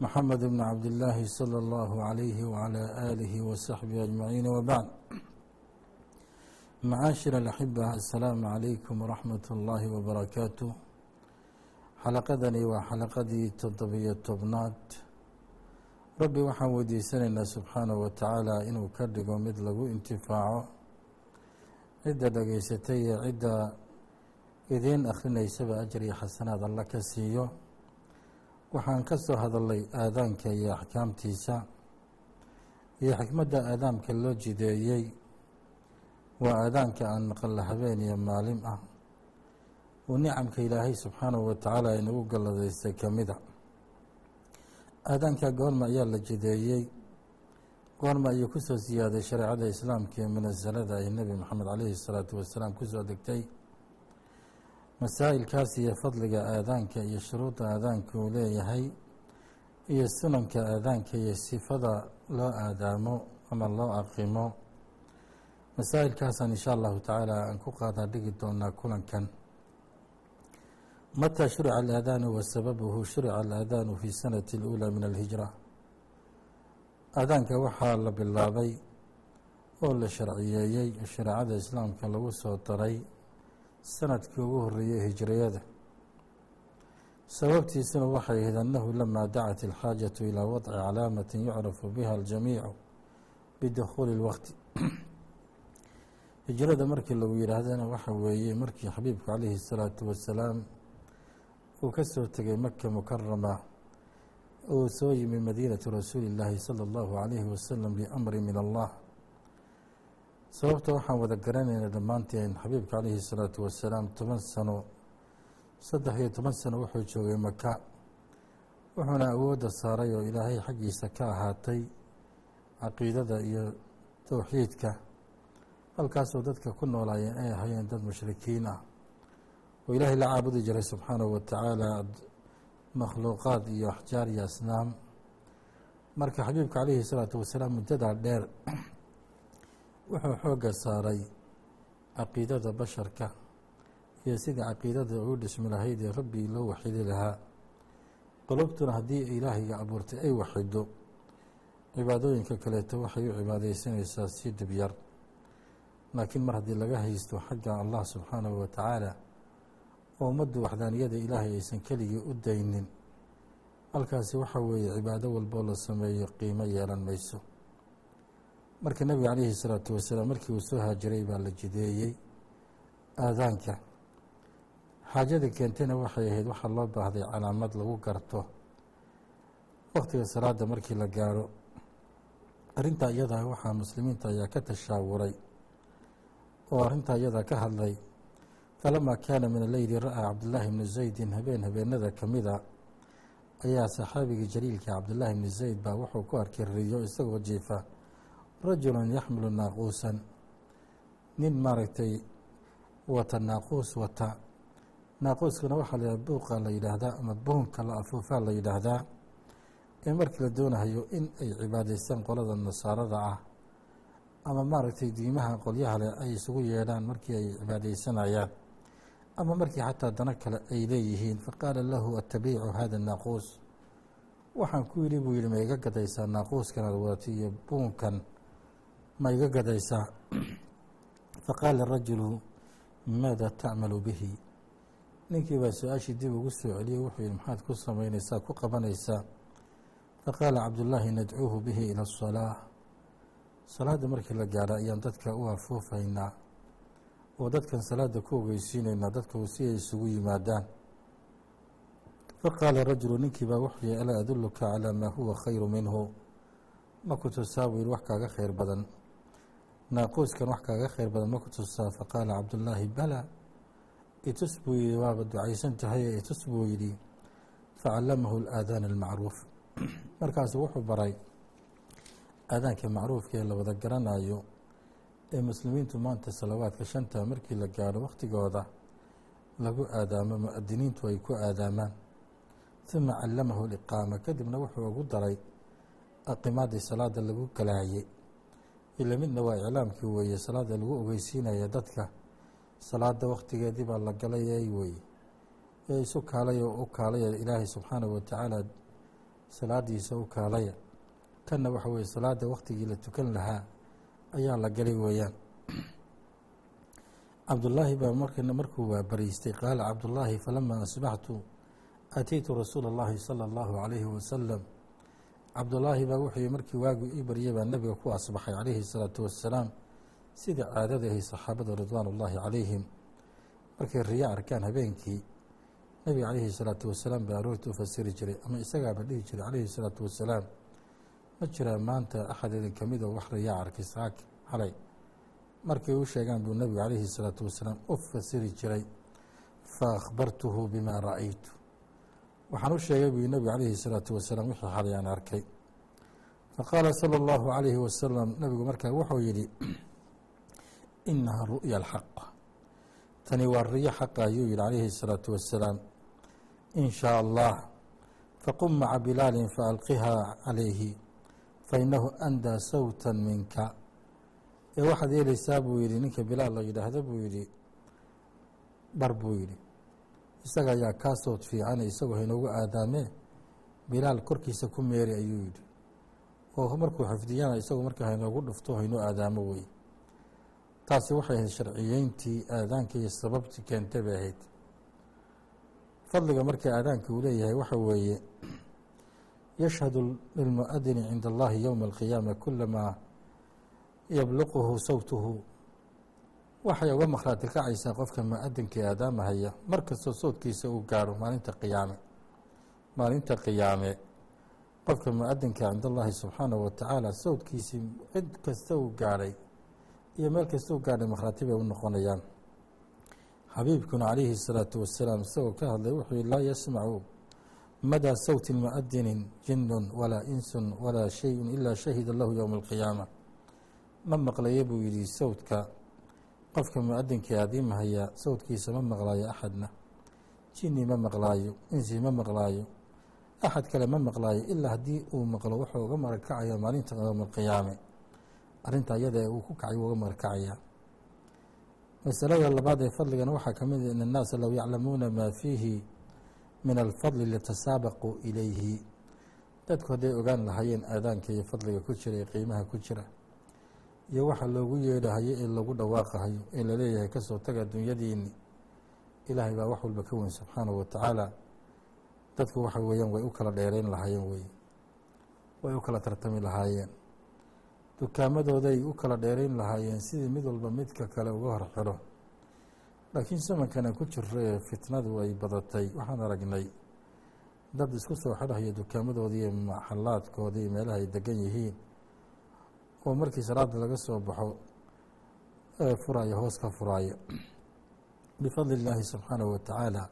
محمد بن عبد الله صلى الله عليه وعلى آله وصحبه أجمعين وبعد معاشر الأحبة السلام عليكم ورحمة الله وبركاته xalaqadani waa xalaqadii toddobiyo tobnaad rabbi waxaan weydiisanaynaa subxaanahu wa tacaala inuu ka dhigo mid lagu intifaaco cidda dhegaysatay iyo cidda idiin akhrinaysaba ajar iyo xasanaad alla ka siiyo waxaan ka soo hadalnay aadaanka iyo axkaamtiisa iyo xikmadda aadaamka loo jideeyey. Waa aadaanka aan maqalla habeen iyo maalin ah. Uu nicamka ilaahay subxaanahu wa tacaala inagu galladaystay ka mida aadaanka goorma ayaa la jideeyey. Goorma ayuu ku soo siyaaday shareecada islaamka ee munasalada ay nebi moxamed caleyhi salaatu wasalaam ku soo degtay masaa'ilkaas iyo fadliga aadaanka iyo shuruudda aadaanka uu leeyahay iyo sunanka aadaanka iyo sifada loo aadaamo ama loo aqimo masaa'ilkaasaan insha allahu tacaala aan ku qaadaa dhigi doonaa kulankan. Mataa shurica alaadaanu wa sababuhu shurica alaadaanu fii sanati اluulaa min alhijra. Aadaanka waxaa la bilaabay oo la sharciyeeyey shareecada islaamka lagu soo daray sanadkii ugu horeeyey hijriyada sababtiisuna waxay ahayd أنhu لما dacat الxاaجaة إilى وضع calaamaة يucرف bha الجamيiع بdخuuل الوqت hijrada markii lagu yihaahdana waxa weeye markii xabiibku calayhi الsalaaةu wasalaam uu ka soo tegay maka mukarama uu soo yimi madiinatu rasuuli llaahi salى اllahu عalayhi wasalam biamri min allah sababta waxaan wada garanayna dhammaanteen xabiibka calayhi الsalaatu wasalaam toban sano saddex iyo toban sano wuxuu joogay maka wuxuuna awoodda saaray oo ilaahay xaggiisa ka ahaatay caqiidada iyo towxiidka halkaasoo dadka ku noolaayeen ay ahaayeen dad mushrikiin ah oo ilaahay la caabudi jiray subxaanahu wa tacaala makhluuqaad iyo axjaar iyo asnaam. Marka xabiibka calayhi salaatu wasalaam muddadaa dheer wuxuu xoogga saaray caqiidada basharka iyo sidii caqiidada ugu dhismi lahayd ee rabbii loo waxidi lahaa. Qulubtuna haddii ilaahayga abuurtay ay waxido cibaadooyinka kaleeto waxay u cibaadeysanaysaa si dibyar laakiin mar haddii laga haysto xagga allah subxaanahu wa tacaala oo ummaddu waxdaaniyada ilaahay aysan keligii u daynin. Halkaasi waxa weeye cibaado walboo la sameeyo qiimo yeelan mayso marka nebiga calayhi salaatu wasalaam markii uu soo haajiray baa la jideeyey aadaanka. Xaajada keentayna waxay ahayd waxaa loo baahday calaamad lagu garto. Wakhtiga salaada markii la gaaro arrintaa iyadaa waxaa muslimiinta ayaa ka tashaawuray oo arrintaa iyadaa ka hadlay falama kaana min aleyli ra'aa cabdillaahi bni zaydin habeen habeenada ka mida ayaa saxaabigii jaliilka cabdillaahi bni zayd baa wuxuu ku arkay riyo isagoo jiifa rajulun yaxmilu naaquusan nin maaragtay wata naaquus wata naaquuskana waxaa la buuqa la yidhaahdaa ama buunka la afuufaa la yidhaahdaa ee markii la doonahayo in ay cibaadaystaan qolada nasaarada ah ama maaragtay diimaha qolyaha leh ay isugu yeedhaan markii ay cibaadaysanayaan ama markii xataa dano kale ay leeyihiin faqaala lahu atabiicu hada naaquus waxaan ku yidhi buu yihi ma iga gadaysaa naaquuskan aad wadatay iyo buunkan ma iga gadaysaa faqaala rajulu maada tacmalu bihi? Ninkii baa su'aashii dib ugu soo celiyey wuxuu yihi maxaad ku samaynaysaa ku qabanaysaa? Faqaala cabdullaahi nadcuuhu bihi ila asalaa salaadda markii la gaadho ayaan dadka u afuufaynaa. Oo dadkan salaada ku ogeysiinaynaa dadku si ay isugu yimaadaan. Faqaala rajulu ninkii baa wuxuu yihi alaa adulluka calaa maa huwa khayru minhu? Ma ku tusaa buu yihi wax kaaga khayr badan naaquuskan wax kaaga khayr badan ma ku tusaa faqaala cabdullaahi bala. Itus buu yihi waaba ducaysan tahay itus buu yidhi facallamahu alaadaan almacruuf. Markaasu wuxuu baray aadaanka macruufka ee la wada garanayo ee muslimiintu maanta salawaadka shanta markii la gaadho wakhtigooda lagu aadaamo mu'adiniintu ay ku aadaamaan. Uma callamahu liqaama kadibna wuxuu ugu daray aqimaadii salaada lagu galaayey ila midna waa iclaamkii weeye salaada lagu ogeysiinaya dadka salaada wakhtigeedii baa la galayay weeye ee isu kaalay oo u kaalaya ilaahay subxaanahu watacaala salaadiisa u kaalaya kanna waxa weye salaada wakhtigii la tukan lahaa ayaa la galay weeyaan cabdullaahi baa markana markuu waa bariistay qaala cabdullaahi falamaa asbaxtu aataytu rasuula اllahi salى اllahu calayhi wasalam cabdullaahi baa wuxuu yii markii waagu ii baryay baa nabiga ku asbaxay calayhi salaatu wasalaam sidii caadada ahay ridwaan ullaahi calayhim. Markay riya arkaan habeenkii nebiga calayhi salaatu wasalaam baa aroorta u fasiri jiray ama isagaaba dhihi jiray calayhi salaatu wasalaam ma jiraa maanta axad idin ka mida ah wax riyaa arkay saak xalay markay u sheegaan buu nebigu calayhi salaatu wasalaam u fasiri jiray fa akhbartuhu bimaa ra'aytu waxaan u sheegay buu nebigu calayhi salaatu wasalaam wixii xaday aan arkay. Faqaala sala allahu calayhi wasalam nebigu markaa wuxuu yidhi inaha ru'ya alxaq tani waa riyo xaqa ayuu yihi calayhi salaatu wasalaam. In shaa allah faqum maca bilaalin faalqihaa calayhi fainahu andaa sawtan minka. Ee waxaad yeelaysaa buu yidhi ninka bilaal la yidhaahdo buu yidhi bar buu yidhi isaga ayaa kaa sawd fiicane isagoo haynoogu aadaamee bilaal korkiisa ku meeri ayuu yidhi. Oo markuu xifdiyana isagu marka haynoogu dhufto haynoo aadaamo wey. Taasi waxay ahayd sharciyeyntii aadaanka iyo sababtii keentay bay ahayd. Fadliga marka aadaanka uu leeyahay waxa weeye yashhadu lilmuadini cinda allahi yowma alqiyaama kulamaa yabluquhu sawtuhu waxay uga makhraati kacaysaa qofka mu'adinka ee aadaamahaya mar kastoo sawdkiisa uu gaadho maalinta qiyaame. Maalinta qiyaame. Qofka mu'adinka cinda allahi subxaanahu watacaala sawdkiisii cid kasta uu gaadhay iyo meel kasta u gaadhay makhraati bay u noqonayaan. Xabiibkuna calayhi الsalaatu wasalaam isagoo ka hadlay wuxuu yihi laa yasmacu madaa sawti muadinin jinun walaa insun walaa shayun ilaa shahida lahu yowma alqiyaama. Ma maqlayo buu yidhi sawdka qofka muadinka aadiimahaya sawdkiisa ma maqlaayo axadna. Jini ma maqlaayo insi ma maqlaayo. Axad kale ma maqlaayo ilaa haddii uu maqlo wuxuu uga marakacaya maalinta yowma alqiyaame arrinta iyada ee uu ku kacay uga marakacaya masalada labaad ee fadligana waxaa ka mid in annaasa low yaclamuuna maa fiihi min alfadli litasaabaquu ilayhi. Dadku hadday ogaan lahaayeen aadaanka iyo fadliga ku jira ee qiimaha ku jira iyo waxa loogu yeedhahayo ee lagu dhawaaqahayo ee la leeyahay ka soo taga adduunyadiini ilaahay baa wax walba ka weyn subxaanahu watacaala dadku waxa weeyaan way u kala dheereyn lahaayeen wey. Way u kala tartami lahaayeen. Dukaamadooday u kala dheereyn lahaayeen sidii mid walba midka kale uga hor xiro laakiin zamankana ku jiro ee fitnadu ay badatay waxaan aragnay. Dad isku soo xidhaya dukaamadoodii iyo maxalaadkoodii meelaha ay degan yihiin oo markii salaada laga soo baxo ee furaayo hoos ka furaayo bifadli illaahi subxaanahu watacaala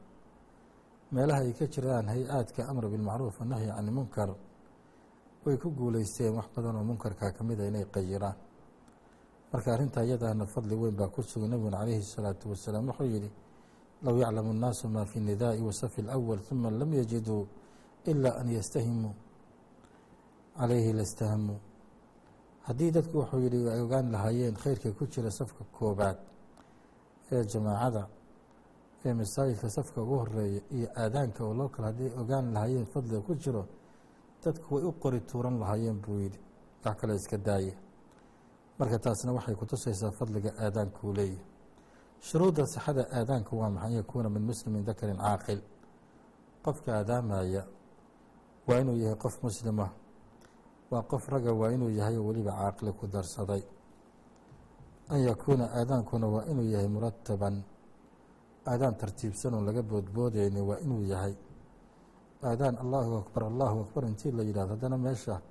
meelaha ay ka jiraan hay'aadka amra bilmacruuf wanahyi can munkar way ku guuleysteen wax badan oo munkarkaa ka mida ah inay qayiraan marka arrintaa iyadaana fadli weyn baa ku sugay nabiguna calayhi salaatu wasalaam wuxuu yidhi low yaclamu nnaasu maa fi nidaa'i wasafi alawal uma lam yajiduu ila an yastahimuu calayhi lastahamuu haddii dadku wuxuu yihi ay ogaan lahaayeen khayrka ku jira safka koobaad ee jamaacada ee masaajidka safka ugu horreeya iyo aadaanka oo loo kale hadday ogaan lahaayeen fadliga ku jiro dadku way u qori tuuran lahaayeen buu yidhi. Wax kale iska daaya marka taasna waxay kutusaysaa fadliga aadaanka uu leeyahay. Shuruudda sixada aadaanka waa maxay? An yakuuna min muslimin dakarin caaqil. Qofka aadaamaya waa inuu yahay qof muslima waa qof raga waa inuu yahay oo weliba caaqili ku darsaday. An yakuuna aadaankuna waa inuu yahay murataban aadaan tartiibsan oon laga boodboodeyni waa inuu yahay. Aadaan allahu akbar allahu akbar intii la yidhahdo haddana meesha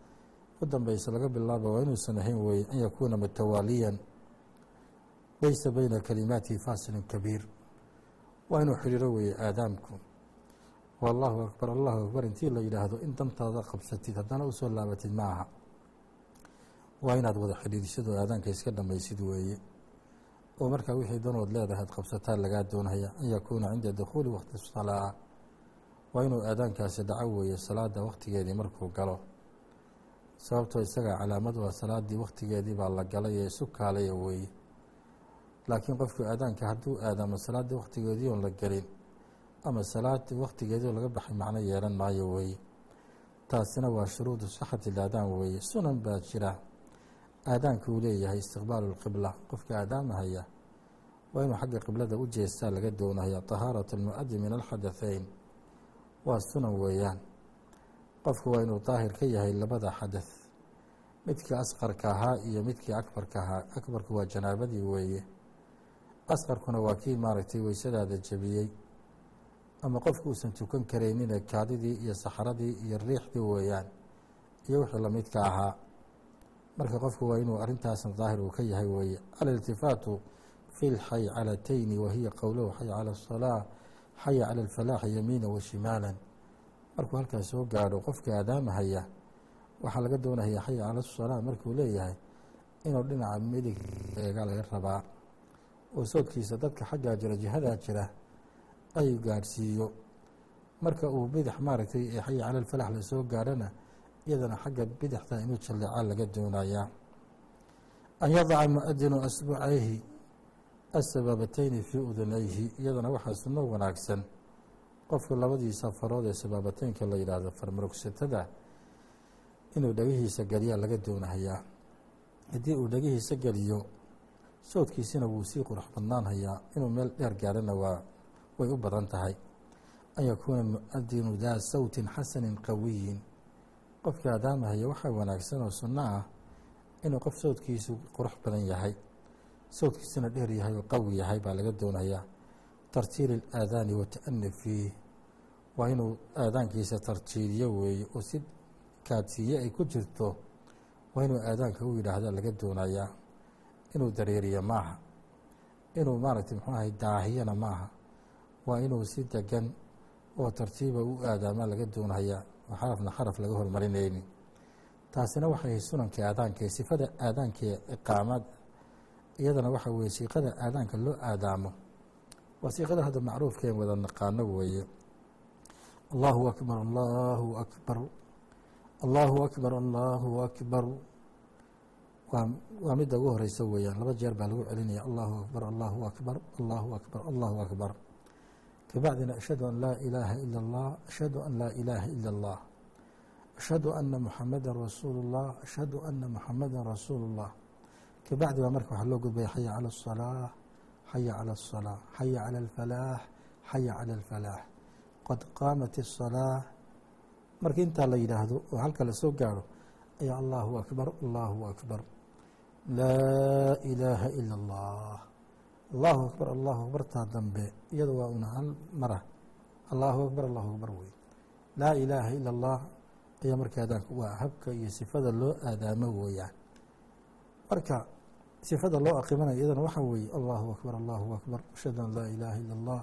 u dambeysa laga bilaaba waa inuusan ahayn weeye an yakuuna mutawaaliyan laysa beyna kalimaatihi faasilin kabiir. Waa inuu xidhiiro weeye aadaamku oo allahu akbar allahu akbar. Intii la yidhaahdo in dantaada qabsatid haddana u soo laabatid ma aha waa inaad wada xidhiidhishado aadaanka iska dhamaysid weeye. Oo markaa wixii danood leedahay ad qabsataa lagaa doonaya an yakuuna cinda dukhuuli waqti salaa. Waa inuu aadaankaasi dhaco weeye salaada wakhtigeedii markuu galo. Sababtoo isagaa calaamad waa salaadii wakhtigeedii baa la galay ee isu kaalaya weeye. Laakiin qofku aadaanka hadduu aadaamo salaaddii wakhtigeedii oon la gelin ama salaadii wakhtigeedoo laga baxay macno yeelan maayo weeye taasina waa shuruudu saxati laadaan weeye sunan baa jira. Aadaankuu leeyahay istiqbaalu lqibla qofka aadaamahaya waa inuu xagga qiblada u jeestaa laga doonaya tahaarat almu'adi min alxadahayn waa sunan weeyaan. Qofku waa inuu daahir ka yahay labada xadath midkii asqarka ahaa iyo midkii akbarka ahaa. Akbarku waa janaabadii weeye. Asqarkuna waa kii maaragtay waysadaada jabiyey ama qofku uusan tukan karaynine kaadidii iyo saxradii iyo riixdii weeyaan iyo wixii lamidka ahaa. Marka qofku waa inuu arrintaasna daahir uu ka yahay weeye. Aliltifaatu fi lxaycalatayni wahiya qowlahu xay cala asalaa xaya cala alfalaaxi yamiina wa shimaalan. Markuu halkaas soo gaadho qofka aadaamahaya waxaa laga doonaya xaya cala asalaa markuu leeyahay inuu dhinaca midig eega laga rabaa. Oo soodkiisa dadka xaggaa jira jihadaa jira ay gaadhsiiyo. Marka uu bidix maaragtay ee xaya cala alfalax la soo gaadhona iyadana xagga bidixda inuu jalleecaa laga doonayaa. An yadaca muadinu asbucayhi asabaabateyni fii udunayhi iyadana waxaa sunno wanaagsan. Qofku labadiisa farood ee sabaabateynka la yidhaahdo farmarogsatada inuu dhegihiisa geliyaa laga doonahayaa. Haddii uu dhegihiisa geliyo soodkiisina wuu sii qurux badnaan hayaa inuu meel dheer gaarana waa way u badan tahay. An yakuuna muadinu daa sawtin xasanin qawiyin. Qofka aadaamahaya waxaa wanaagsan oo sunno ah inuu qof sawdkiisu qurux badan yahay. Sawdkiisuna dheer yahay oo qawi yahay baa laga doonayaa tartiili اlaadaani wata'ani fiih. Waa inuu aadaankiisa tartiiliyo weeye oo si kaadsiiye ay ku jirto. Waa inuu aadaanka u yidhaahda laga doonayaa. Inuu dareeriyo maaha. Inuu maaragtay muxuu ahay daahiyana maaha waa inuu si degan oo tartiiba u aadaamaa laga doonayaa oo xarafna xaraf laga hormarinayni taasina waxay sunanka aadaanka sifada aadaanka ee iqaamad iyadana waxa weeye siiqada aadaanka loo aadaamo. Waa siiqada hadda macruufka en wada naqaano weeye. Allahu akbar allahu akbar allahu akbar allahu akbar. Waa midda ugu horeysa weeyaan. Laba jeer baa lagu celinaya allahu akbar allahu akbar allahu akbar allahu akbar kabacdina ashhadu an laa ilaaha ila اllah ashhadu an laa ilaaha ila اllah ashhadu ana muxamada rasuulu اllah ashhadu ana muxamada rasuulu اllah kabacdi baa marka waxaa loo gudbaya xaya calى الصalaaة xaya calى الصalaaة xaya calى اlfalaax xaya calى اlfalaax qad qaamat الصalaaة marka intaa la yidhaahdo oo halka lasoo gaarho ayaa allahu akbar allahu akbar laa ilaaha ila اllah allahu akbar allahu akbartaa dambe iyada waa una hal mara allahu akbar allahu akbar wey laa ilaaha ila اllah ayaa marka aadaanka waa habka iyo sifada loo aadaamo weeyaan marka sifada loo aqimanayo iyadana waxaa weeye allahu akbar allahu akbar ashhadu an laa ilaaha ila اllah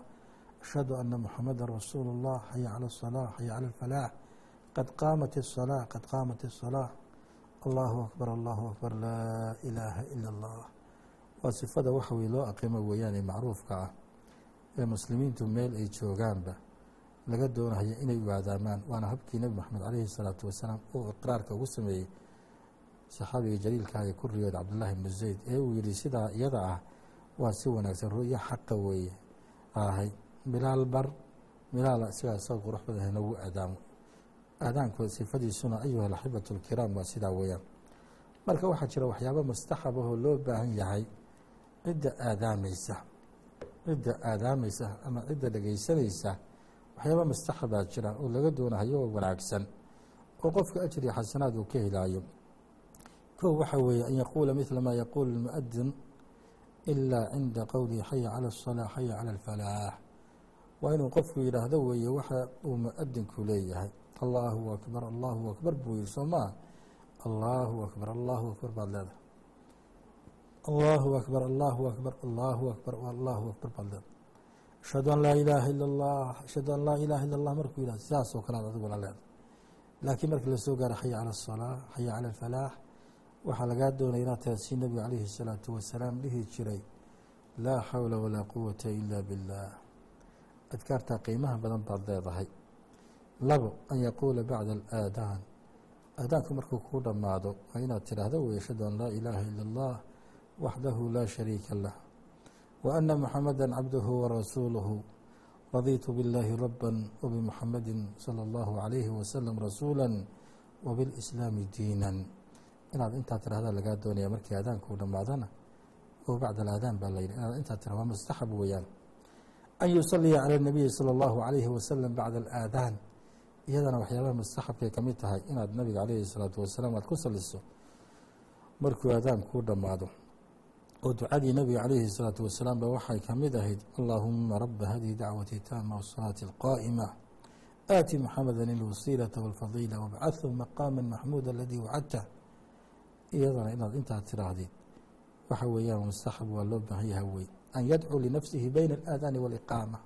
ashhadu ana muxamada rasuulu اllah xaya calى الصalaaة xaya calى اlfalaax qad qaamat الصalaaة qad qaamat الصalaaة allahu akbar allahu akbar laa ilaaha ila اllah waa sifada waxa weye loo aqimo weeyaan ee macruufka ah ee muslimiintu meel ay joogaanba laga doonayo inay uwaadaamaan waana habkii nebi maxamed caleyhi salaatu wasalaam uu iqraarka ugu sameeyey saxaabiga jaliilkaah ee ku riyooda cabdullaahi ibnu zayd ee uu yidhi sidaa iyada ah waa si wanaagsan ru'yo xaqa weeye ahay. Bilaal bar bilaal isagaa soo qurux badan inagu aadaamo. Aadaanku sifadiisuna ayuha alaxibatu alkiraam waa sidaa weeyaan. Marka waxaa jira waxyaaba mustaxab ahoo loo baahan yahay cidda aadaamaysa cidda aadaamaysa ama cidda dhegaysanaysa waxyaaba mastaxa jira oo laga doonahayo oo wanaagsan oo qofka ajri xasanaad uu ka helaayo. Ko waxa weeye an yaquula midla maa yaquulu lmu'adin ilaa cinda qowlihi xaya cala asalaa xaya cala alfalaax waa inuu qofku yidhaahdo weeye waxa uu mu'adinku leeyahay. Allaahu akbar allaahu akbar buu yidhi soo maa allaahu akbar allaahu akbar baad leedahay allahu akbar allahu akbar allahu akbar allahu akbar baad leedahay ashhadu an laa ilaaha ila اllah ashhadu an laa ilaha ila اllah markuu yidhahdo sidaas oo kale ad adiguna leedahay laakiin markii lasoo gaaro xaya calى الصalaaة xaya calى اlfalaax waxaa lagaa doonaya inaad tahay si nebigu calayhi الsalaatu wasalaam dhihi jiray laa xawla walaa quwata ila biاllah adkaartaa qiimaha badan baad leedahay labo an yaquula bacda alaadaan aadaanku markuu kuu dhammaado waa inaad tidhaahdo wey ashhadu an laa ilaaha ila اllah waxdahu laa shariika lah wa ana muxamada cabduhu warasuuluhu raditu billaahi raban wabimxamadi sala allahu calayhi wasalam rasuula wabilslaami diinan inaad intaa tirahdaa lagaa doonaya markii aadaankuu dhammaadana oo bacda alaadaan baa la yidhi inaad intaa tirah waa mustaxab weeyaan an yusaliya cala nabiyi sala allahu calayhi wasalam bacda alaadaan iyadana waxyaabaha mustaxabkay ka tahay inaad nabiga calayhi salaatu wasalaam aad ku saliso markuu aadaankuu dhammaado oo ducadii nabiga calayhi salaatu wasalaam ba waxay ka mid ahayd allaahuma raba hadihi dacwati taama wasalaati alqaa'ima aati muxamada ilwasiilata walfadiila wabcahu maqaama maxmuuda aladii wacadta. Iyadana inaad intaa tiraahdeed waxa weeyaan mustaxab waa loo baahan yaha wey an yadcuu linafsihi bayna alaadaani waaliqaama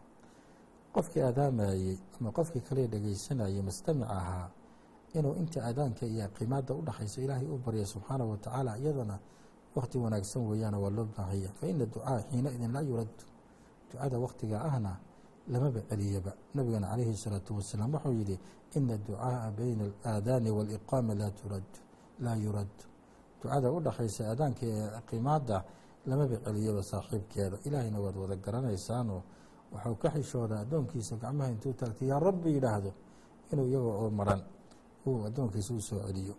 qofkii aadaamayey ama qofkii kale dhegaysanayay mustamic ahaa inuu inta aadaanka iyo qimaada udhaxayso ilaahay u baryo subxaanahu wa iyadana wakhti wanaagsan weeyaan waa loo baahaya. Faina ducaa xiina idin laa yuraddu. Ducada wakhtiga ahna lamaba celiyaba nabigana calayhi salaatu wasalaam wuxuu yidhi ina ducaaa bayna alaadaani waaliqaama laa turaddu. Laa yuraddu. Ducada u dhexaysa ee qimaada lamaba celiyaba saaxiibkeeda. Ilaahayna waad wada garanaysaano waxau ka xishoodaa adoonkiisa gacmaha intuu taagtay yaa rabbi yidhaahdo. Inuu iyagoo oo maran uu addoonkiisa u celiyo.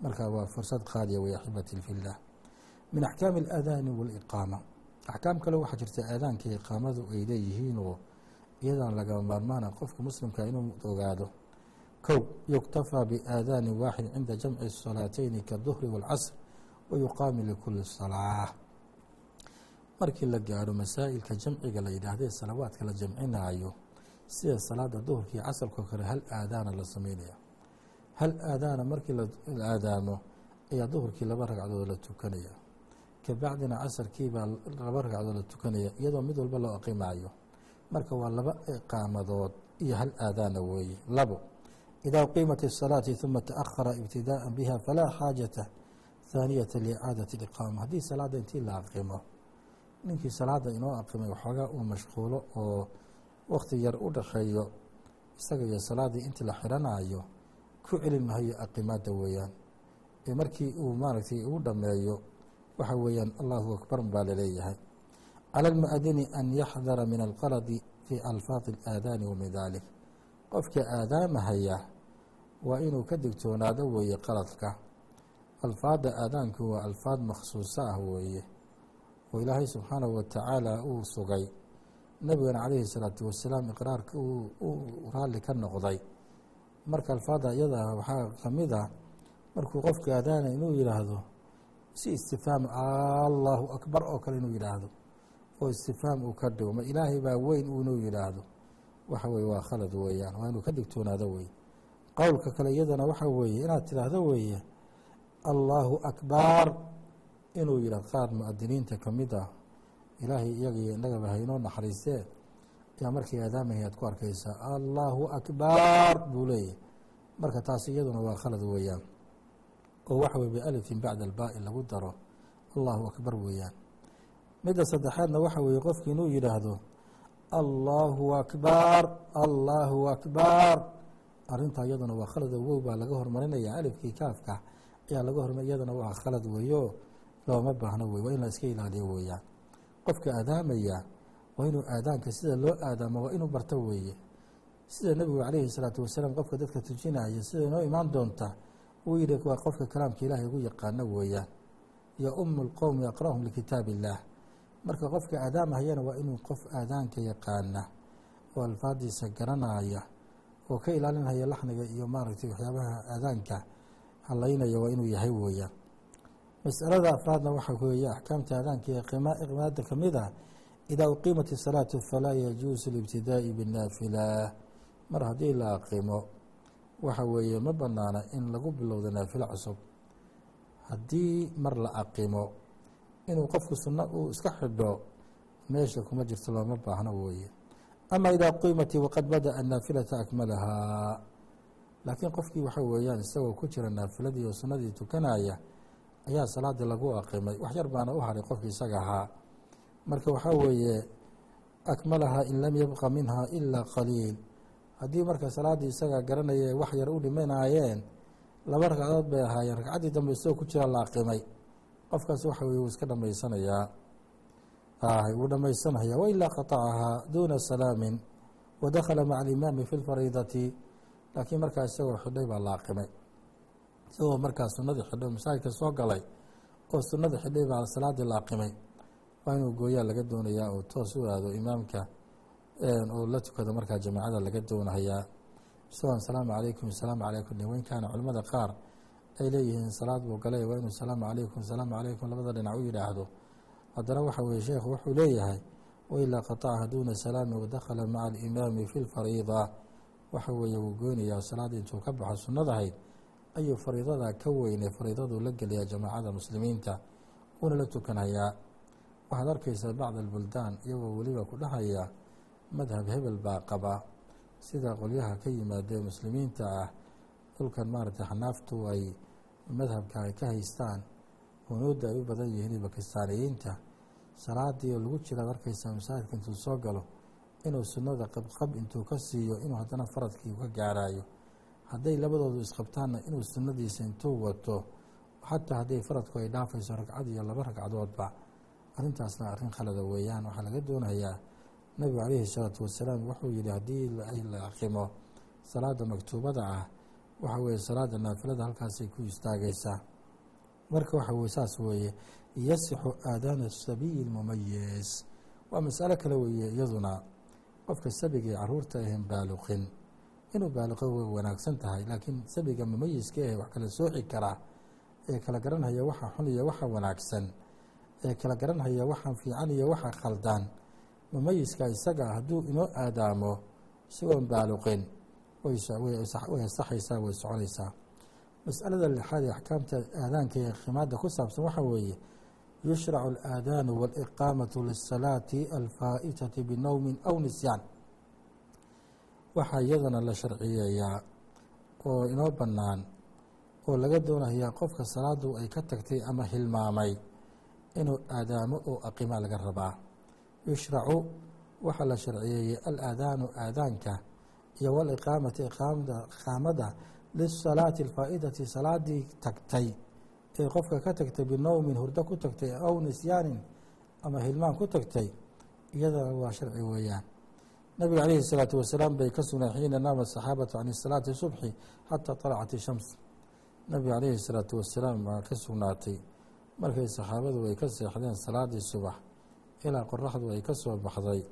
Marka waa fursad qaadiya way axibati fillaah min axkaami alaadaani waaliqaama axkaam kale waxaa jirta aadaanka iqaamadu ay leeyihiinoo iyadan lagama maarmaana qofka muslimka inuu ogaado kow yuktafaa biaadaani waaxid cinda jamci الsalaateyni kaduhri wاlcasr wayuqaami likuli salaa markii la gaaro masaa'ilka jamciga la yidhaahdee salawaadka la jamcinaayo sida salaada duhurkii casarkoo kale hal aadaana la sameynaya hal aadaana markii la aadaamo ayaa duhurkii laba ragcadood la tukanaya kabacdina casarkii baa laba ragcadood la tukanaya iyadoo mid walba loo aqimaayo marka waa laba iqaamadood iyo hal aadaana weeye labo إida uqiimat الصalaaةi ثuma taأhara ibtidaaءa biha falaa xaajaةa thaaniyata liicaadaةi اliqaama haddii salaada intii la aqimo ninkii salaada inoo aqimay waxoogaa uu mashquulo oo wakti yar u dhaxeeyo isaga iyo salaadii intii la xiranayo ku celin mahayo aqimaada weeyaan ee markii uu maaragtay uu dhameeyo waxa weeyaan allahu akbar baa laleeyahay calى اlmuadini an yaxdara min alqaladi fi alfaadi اlaadaani wa min dalik qofka aadaamahaya waa inuu ka digtoonaado weeye qaladka alfaadda aadaanku waa alfaad makhsuuso ah weeye oo ilaahay subxaanahu wa tacaala uu sugay nebigana calayhi salaatu wasalaam iqraarka uu raalli ka noqday marka alfaadda iyada waxaa ka mid ah markuu qofka aadaana inuu yidhaahdo si istifaam allahu akbar oo kale inuu yidhaahdo. Oo istifaam uu ka dhigo ma ilaahay baa weyn inuu yidhaahdo. Waxa weye waa khalad weeyaan waa inuu ka digtoonaado weye qowlka kale iyadana waxa weeye inaad tidhaahdo weeye allaahu akbar inuu yidhah qaar muadiniinta ka mid ah ilaahay iyaga iyo innagaba haynoo naxariistee ayaa markii aadaamaya aad ku arkaysaa allaahu akbar buu leeyahy marka taas iyaduna waa khalad weeyaan oo waxa weye bialifin bacda albaa'i lagu daro. Allahu akbar weeyaan. Midda saddexaadna waxa weeye qofki inuu yidhaahdo allahu akbar allahu akbar. Arrintaa iyaduna waa khalad wow baa laga hormarinaya alifkii kaafka. Ayaa laga hormar iyadana waa khalad weeyo. Looma baahno wey waa in la iska ilaaliyo weeyaan. Qofka aadaamaya waa inuu aadaanka sida loo aadaamo waa inuu barto weeye. Sida nebigu calayhi salaatu wasalaam qofka dadka tujinaya sida inoo imaan doonta uu yihi waa qofka kalaamka ilaahay ugu yaqaano weeyaan yo umu lqowmi aqra'hum likitaab illaah marka qofka aadaamahayana waa inuu qof aadaanka yaqaana oo alfaadiisa garanaya oo ka ilaalinaya laxniga iyo maaragtay waxyaabaha aadaanka halaynaya waa inuu yahay weeyaan. Masalada afraadna waxa weeye axkaamta aadaanka ee qimaada ka mid ah idaa uqiimat isalaatu falaa yajuusu libtidaa'i binaafila mar haddii la aqimo waxa weeye ma banaana in lagu bilowdo naafilo cusub. Haddii mar la aqimo inuu qofku sunno uu iska xidho meesha kuma jirto looma baahno weeye. Ama idaa qiimati waqad bada'a naafilata akmalahaa laakiin qofkii waxa weeyaan isagoo ku jira naafiladii oo sunnadii tukanaya ayaa salaadii lagu aqimay wax yar baana u haray qofki isaga ahaa. Marka waxaa weeye akmalahaa in lam yabqa minha ilaa qaliil haddii marka salaaddii isagaa garanaya wax yar u dhimanaayeen laba ragcadood bay ahaayeen. Ragcaddii dambe isagoo ku jira la aqimay qofkaas waxa weye wuu iska dhamaysanayaa wuu dhamaysanayaa wailaa qatacahaa duuna salaamin wadakhala maca alimaami fi lfariidati laakiin markaa isagoo xidhay baa la aqimay isagoo markaa sunadii xidho masaajidka soo galay oo sunada xidhay baa salaadii la aqimay waa inuu gooyaa laga doonayaa oo toos u aado imaamka oo la tukado markaa jamaacada laga doonahayaa. Isagoo asalaamu calaykum asalaamu calaykum weyn kaana culimmada qaar ay leeyihiin salaad buu galay waa inuu salaamu calaykum salaamu calaykum labada dhinac u yidhaahdo. Haddana waxa weye sheekhu wuxuu leeyahay wailaa qatacaha duuna salaami wadakhala maca alimaami fi lfariida waxa weeye wuu goynayaa salaada intuu ka baxo sunnadahayd ayuu fariidada ka weynay fariidaduu la geliyaa jamaacada muslimiinta uuna la tukanhayaa waxaad arkaysaa bacd albuldaan iyagoo weliba ku dhahaya madhab hebel baa qaba. Sida qolyaha ka yimaadee muslimiinta ah dhulkan maaragtay xanaaftu ay madhabka ay ka haystaan. Hunuudda ay u badan yihiin bakistaaniyiinta salaadii oo lagu jiraad arkaysaa masaajidka intuu soo galo inuu sunnada qabqab intuu ka siiyo inuu haddana faradkii ka gaaraayo. Hadday labadoodu isqabtaanna inuu sunnadiisa intuu wato xataa hadday faradku ay dhaafayso ragcad iyo laba ragcadoodba arrintaasna arrin khalada weeyaan. Waxaa laga doonayaa nabigu calayhi salaatu wasalaam wuxuu yihi haddii la aqimo salaada maktuubada ah waxa weeye salaada naafilada halkaasay ku istaagaysaa. Marka waxa weye saas weeye yasixu aadaana sabiyi lmumayis waa masalo kale weeye iyaduna qofka sabiga ee carruurta ahen baaluqin. Inuu baaliqo way wanaagsan tahay laakiin sabiga mumayiska ee wax kala sooci karaa ee kala garanhaya waxa xun iyo waxa wanaagsan ee kala garanhaya waxaan fiican iyo waxa khaldaan mumayiska isaga hadduu inoo aadaamo isagoon baaluqin way asaxaysaa way soconaysaa. Masalada lixaad ee axkaamta aadaanka ee khimaada ku saabsan waxaa weeye yushracu alaadaanu waaliqaamatu lisalaati alfaa'itati binowmin aw nisyaan waxaa iyadana la sharciyeeyaa oo inoo bannaan oo laga doonayaa qofka salaadu ay ka tagtay ama hilmaamay inuu aadaamo oo aqimaa laga rabaa yushracu waxaa la sharciyeeyey alaadaanu aadaanka iyo waliqaamati iqaamada lisalaati alfaa'idati salaadii tagtay ee qofka ka tagtay binowmin hurdo ku tagtay aw nisyaanin ama hilmaan ku tagtay iyadana waa sharci weeyaan. Nabiga calayhi salaatu wasalaam bay ka sugnay xiina naama saxaabatu can salaati subxi xataa طalacat shams. Nabiga calayhi salaatu wasalaam waa ka sugnaatay. Markay saxaabadu ay ka seexdeen salaadii subax ilaa qoraxdu ay ka soo baxday.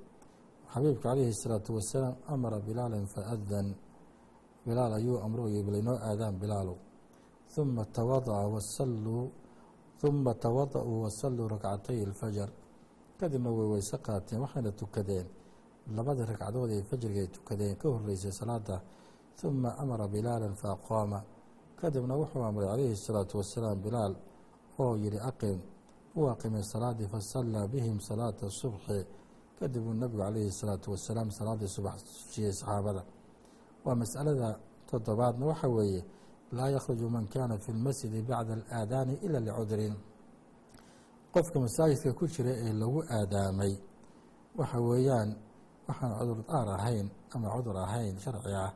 Xabiibka calayhi salaatu wasalaam amara bilaalan fa adan bilaal ayuu amro yey bilaynoo aadaan bilaalu. Uma tawadaa wasalluu uma tawada'uu wasalluu rakcatay alfajar kadibna way weyse qaateen waxayna tukadeen. Labadii ragcadood ee ay tukadeen ka horreysay salaada uma amara bilaalan faaqooma kadibna wuxuu amray calayhi salaatu wasalaam bilaal oo yidhi aqin u aqimay salaadii fasallaa bihim salaata subxi kadib uu nabigu calayhi salaatu wasalaam salaadii subax siiyey saxaabada. Waa masalada toddobaadna waxa weeye laa yakhruju man kaana fi lmasjidi bacda alaadaani ila licudrin. Qofka masaajidka ku jira ee lagu aadaamay waxa weeyaan waxaan cudur daar ahayn ama cudur ahayn sharci ah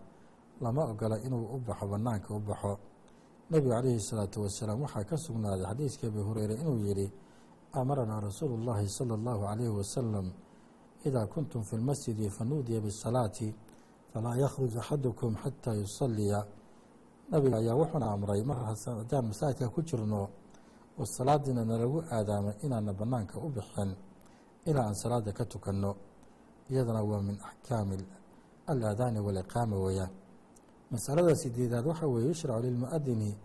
lama ogola inuu u baxo bannaanka u baxo. Nabigu calayhi salaatu wasalaam waxaa ka sugnaaday xadiiskii abi hureyre inuu yidhi amaranaa rasuulu اllahi salى اllahu calayhi wasalam idaa kuntum fi lmasjidi fanuudiya bisalaati falaa yakhruj axadukum xataa yusaliya nabiga ayaa wuxuuna amray mar haddaan masaajidka ku jirno oo salaadiina nalagu aadaamay inaana banaanka u bixin ilaa aan salaada ka tukanno iyadana waa min axkaami alaadaani waliqaama weeyaan masalada sideedaad waxaa weeye yushracu lilmuadini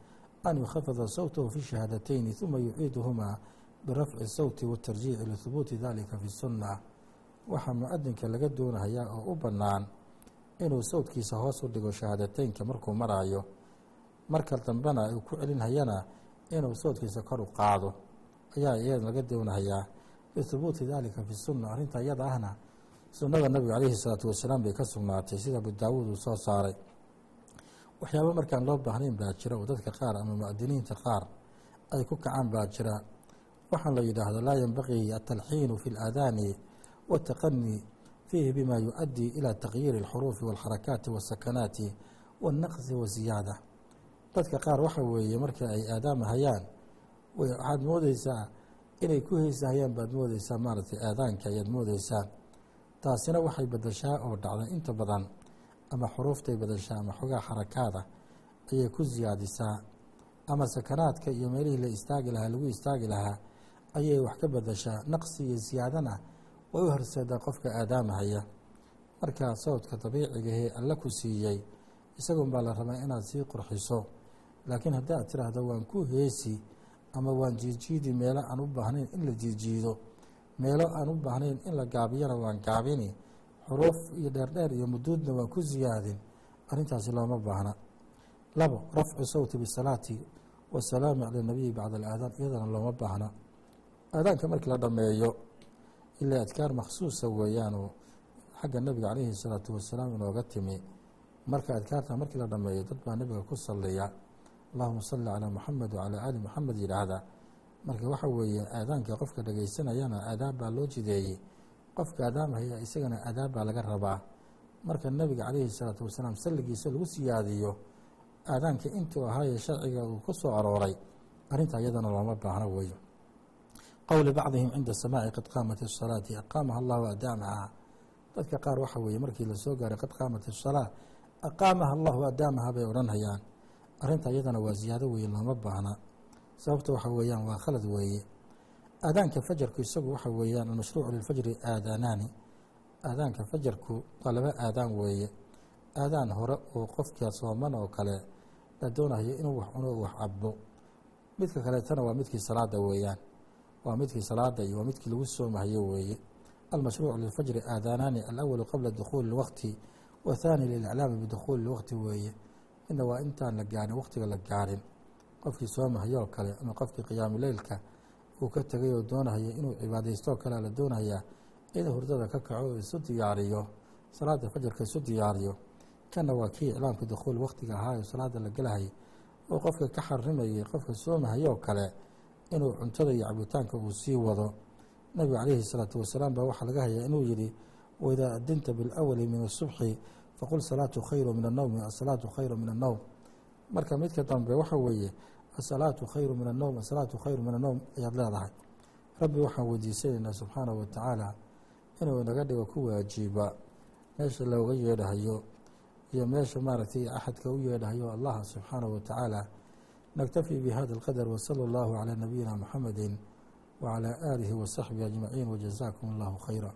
an yukhafida sawtahu fi shahaadateyni huma yuciiduhumaa birafci sawti watarjiici lihubuuti dalika fi sunna waxaa mu'adinka laga doonahayaa oo u bannaan inuu sawdkiisa hoos u dhigo shahaadateynka markuu maraayo marka dambena uu ku celinhayana inuu sawdkiisa kor u qaado ayaa iyada laga doonahayaa lihubuuti dalika fi sunna arrinta iyada ahna sunnada nabiga calayhi salaatu wasalaam bay ka sugnaatay sida abu daawuud uu soo saaray waxyaaba markaan loo baahnayn baa jira oo dadka qaar ama mu'adiniinta qaar ay ku kacaan baa jira waxaan la yidhaahdo laa yenbagii atalxiinu fi اlaadaani waataqani fiihi bima yu-adii ilى takyiiri اlxuruufi wاlxarakaati waاsakanaati waاnnaqsi waziyaada dadka qaar waxa weeye marka ay aadaamahayaan waxaad moodeysaa inay ku heysahayaan baad moodeysaa maaragtay aadaanka ayaad moodeysaa taasina waxay badashaa oo dhacda inta badan ama xuruuftay badashaa ama xogaa xarakaada ayay ku siyaadisaa ama sakanaadka iyo meelihii la istaagi lahaa lagu istaagi lahaa ayay wax ka badashaa naqsi iyo siyaadana way u horseedaa qofka aadaamahaya markaa sawdka dabiicigahee alla ku siiyey isagun baa la rabaa inaad sii qurxiso. Laakiin haddii aad tiraahdo waan ku heesi ama waan jiijiidi meelo aan u baahnayn in la jiijiido meelo aan u baahnayn in la gaabiyana waan gaabini xuruuf iyo dheerdheer iyo muduudna waan ku siyaadin arrintaasi looma baahna. Labo rafcu sawti bisalaati wasalaami cala nabiyi bacda alaadaan iyadana looma baahna aadaanka markii la dhammeeyo ilaa adkaar makhsuusa weeyaanoo xagga nebiga calayhi salaatu wasalaam inooga timi. Marka adkaarta markii la dhammeeyo dad baa nebiga ku salliya allahuma salli calaa muxamed wacalaa aali muxamed yidhaahda marka waxa weeye aadaanka qofka dhegaysanayana aadaab baa loo jideeyey. Qofka aadaamhaya isagana aadaab baa laga rabaa. Marka nebiga calayhi salaatu wasalaam salligiisa lagu siyaadiyo aadaanka intuu ahaaye sharciga uu ku soo arooray arrinta iyadana looma baahno weeyo qowli bacdihim cinda samaaci qad qaamat isalaati aqaamaha allahu adaamaha dadka qaar waxa weeye markii la soo gaaray qad qaamat isalaa aqaamaha allahu adaamaha bay odhanhayaan arrinta iyadana waa ziyaado weeye looma baahna sababta waxa weeyaan waa khalad weeye aadaanka fajarku isagu waxa weeyaan almashruucu lilfajri aadaanaani aadaanka fajarku waa laba aadaan weeye aadaan hore oo qofka sooman oo kale la doonayo inuu wax cuno wax cabo midka kaleetana waa midkii salaada weeyaan waa midkii salaada iyo waa midkii lagu soomahayo weeye. Almashruucu lilfajri aadaanaani alawalu qabla dukhuuli اlwaqti wathaani liliclaami bidukhuuli اlwaqti weeye. Midna waa intaan la gaarin waqtiga la gaarin. Qofkii soomahayoo kale ama qofkii qiyaamu leylka uu ka tegay oo doonahaya inuu cibaadaystoo kale la doonayaa inuu hurdada ka kaco oo isu diyaariyo salaada fajarka isu diyaariyo kana waa kii iclaamka dukhuul waqtiga ahaa oo salaada la gelahay oo qofka ka xarimayay qofka soomahayoo kale inuu cuntada iyo cabitaanka uu sii wado nabigu calayhi salaatu wasalaam baa waxaa laga hayaa inuu yidhi waidaa adinta bilawali min asubxi faqul salaatu khayru min annowmi asalaatu khayru min annowm marka midka dambe waxa weeye asalaatu khayru min annowm asalaatu khayru min annowm ayaad leedahay. Rabbi waxaan weydiisanaynaa subxaanahu wa tacaala inuu inaga dhigo ku waajiba. Meesha looga yeedhahayo iyo meesha maaragtay axadka u yeedhahayo allah subxaanahu wa tacaala naktafi bihada alqadar wasala allahu calaa nabiyina muxamedi wacalaa aalihi wasaxbihi ajmaciin wajazaakum allahu khayra